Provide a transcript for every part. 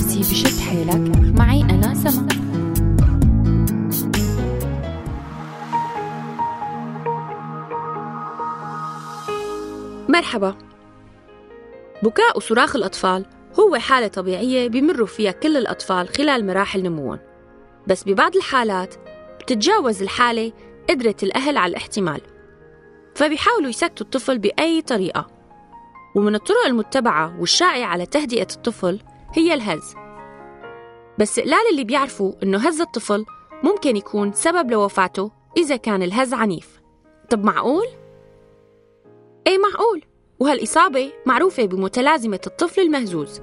نفسي بشد حيلك. معي أنا سما. مرحبا. بكاء وصراخ الأطفال هو حالة طبيعية بمروا فيها كل الأطفال خلال مراحل نموهم. بس ببعض الحالات بتتجاوز الحالة قدرة الأهل على الاحتمال فبيحاولوا يسكتوا الطفل بأي طريقة. ومن الطرق المتبعة والشائعة على تهدئة الطفل هي الهز بس قلال اللي بيعرفوا إنه هز الطفل ممكن يكون سبب لوفاته إذا كان الهز عنيف. طب معقول؟ إيه معقول؟ وهالإصابة معروفة بمتلازمة الطفل المهزوز.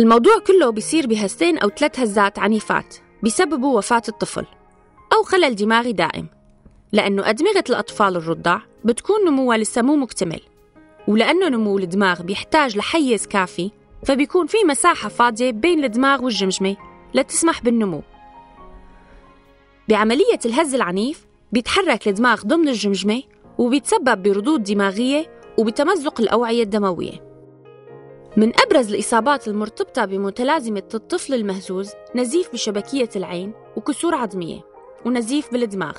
الموضوع كله بيصير بهزتين أو ثلاث هزات عنيفات بيسببوا وفاة الطفل أو خلل دماغي دائم لأنه أدمغة الأطفال الرضع بتكون نموها لسه مو مكتمل ولأنه نمو الدماغ بيحتاج لحيز كافي فبيكون في مساحة فاضية بين الدماغ والجمجمة لتسمح بالنمو. بعملية الهز العنيف بيتحرك الدماغ ضمن الجمجمة وبيتسبب بردود دماغية وبتمزق الأوعية الدموية. من أبرز الإصابات المرتبطة بمتلازمة الطفل المهزوز نزيف بشبكية العين وكسور عظمية ونزيف بالدماغ.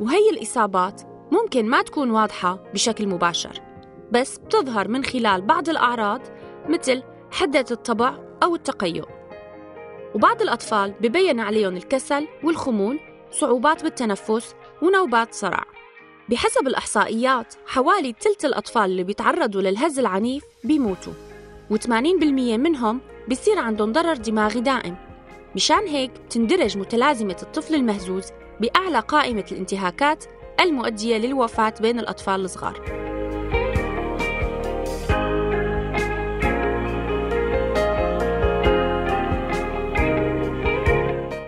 وهي الإصابات ممكن ما تكون واضحة بشكل مباشر بس بتظهر من خلال بعض الأعراض مثل حدة الطبع أو التقيؤ. وبعض الأطفال ببين عليهم الكسل والخمول صعوبات بالتنفس ونوبات صرع. بحسب الإحصائيات حوالي ثلث الأطفال اللي بيتعرضوا للهز العنيف بيموتوا. و80% منهم بيصير عندهم ضرر دماغي دائم. مشان هيك تندرج متلازمة الطفل المهزوز بأعلى قائمة الانتهاكات المؤدية للوفاة بين الأطفال الصغار.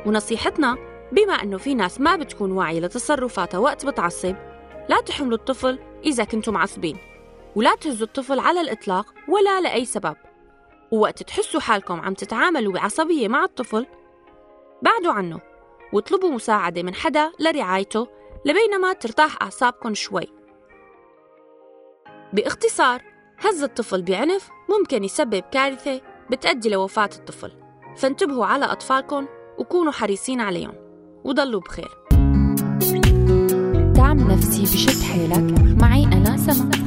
ونصيحتنا بما أنه في ناس ما بتكون واعية لتصرفاتها وقت بتعصب لا تحملوا الطفل إذا كنتم معصبين ولا تهزوا الطفل على الإطلاق ولا لأي سبب. ووقت تحسوا حالكم عم تتعاملوا بعصبية مع الطفل بعدوا عنه واطلبوا مساعدة من حدا لرعايته لبينما ترتاح أعصابكم شوي. باختصار هز الطفل بعنف ممكن يسبب كارثة بتأدي لوفاة الطفل. فانتبهوا على أطفالكم وكونوا حريصين عليهم. وضلوا بخير. دعم نفسي بشد حيلك. معي أنا سما.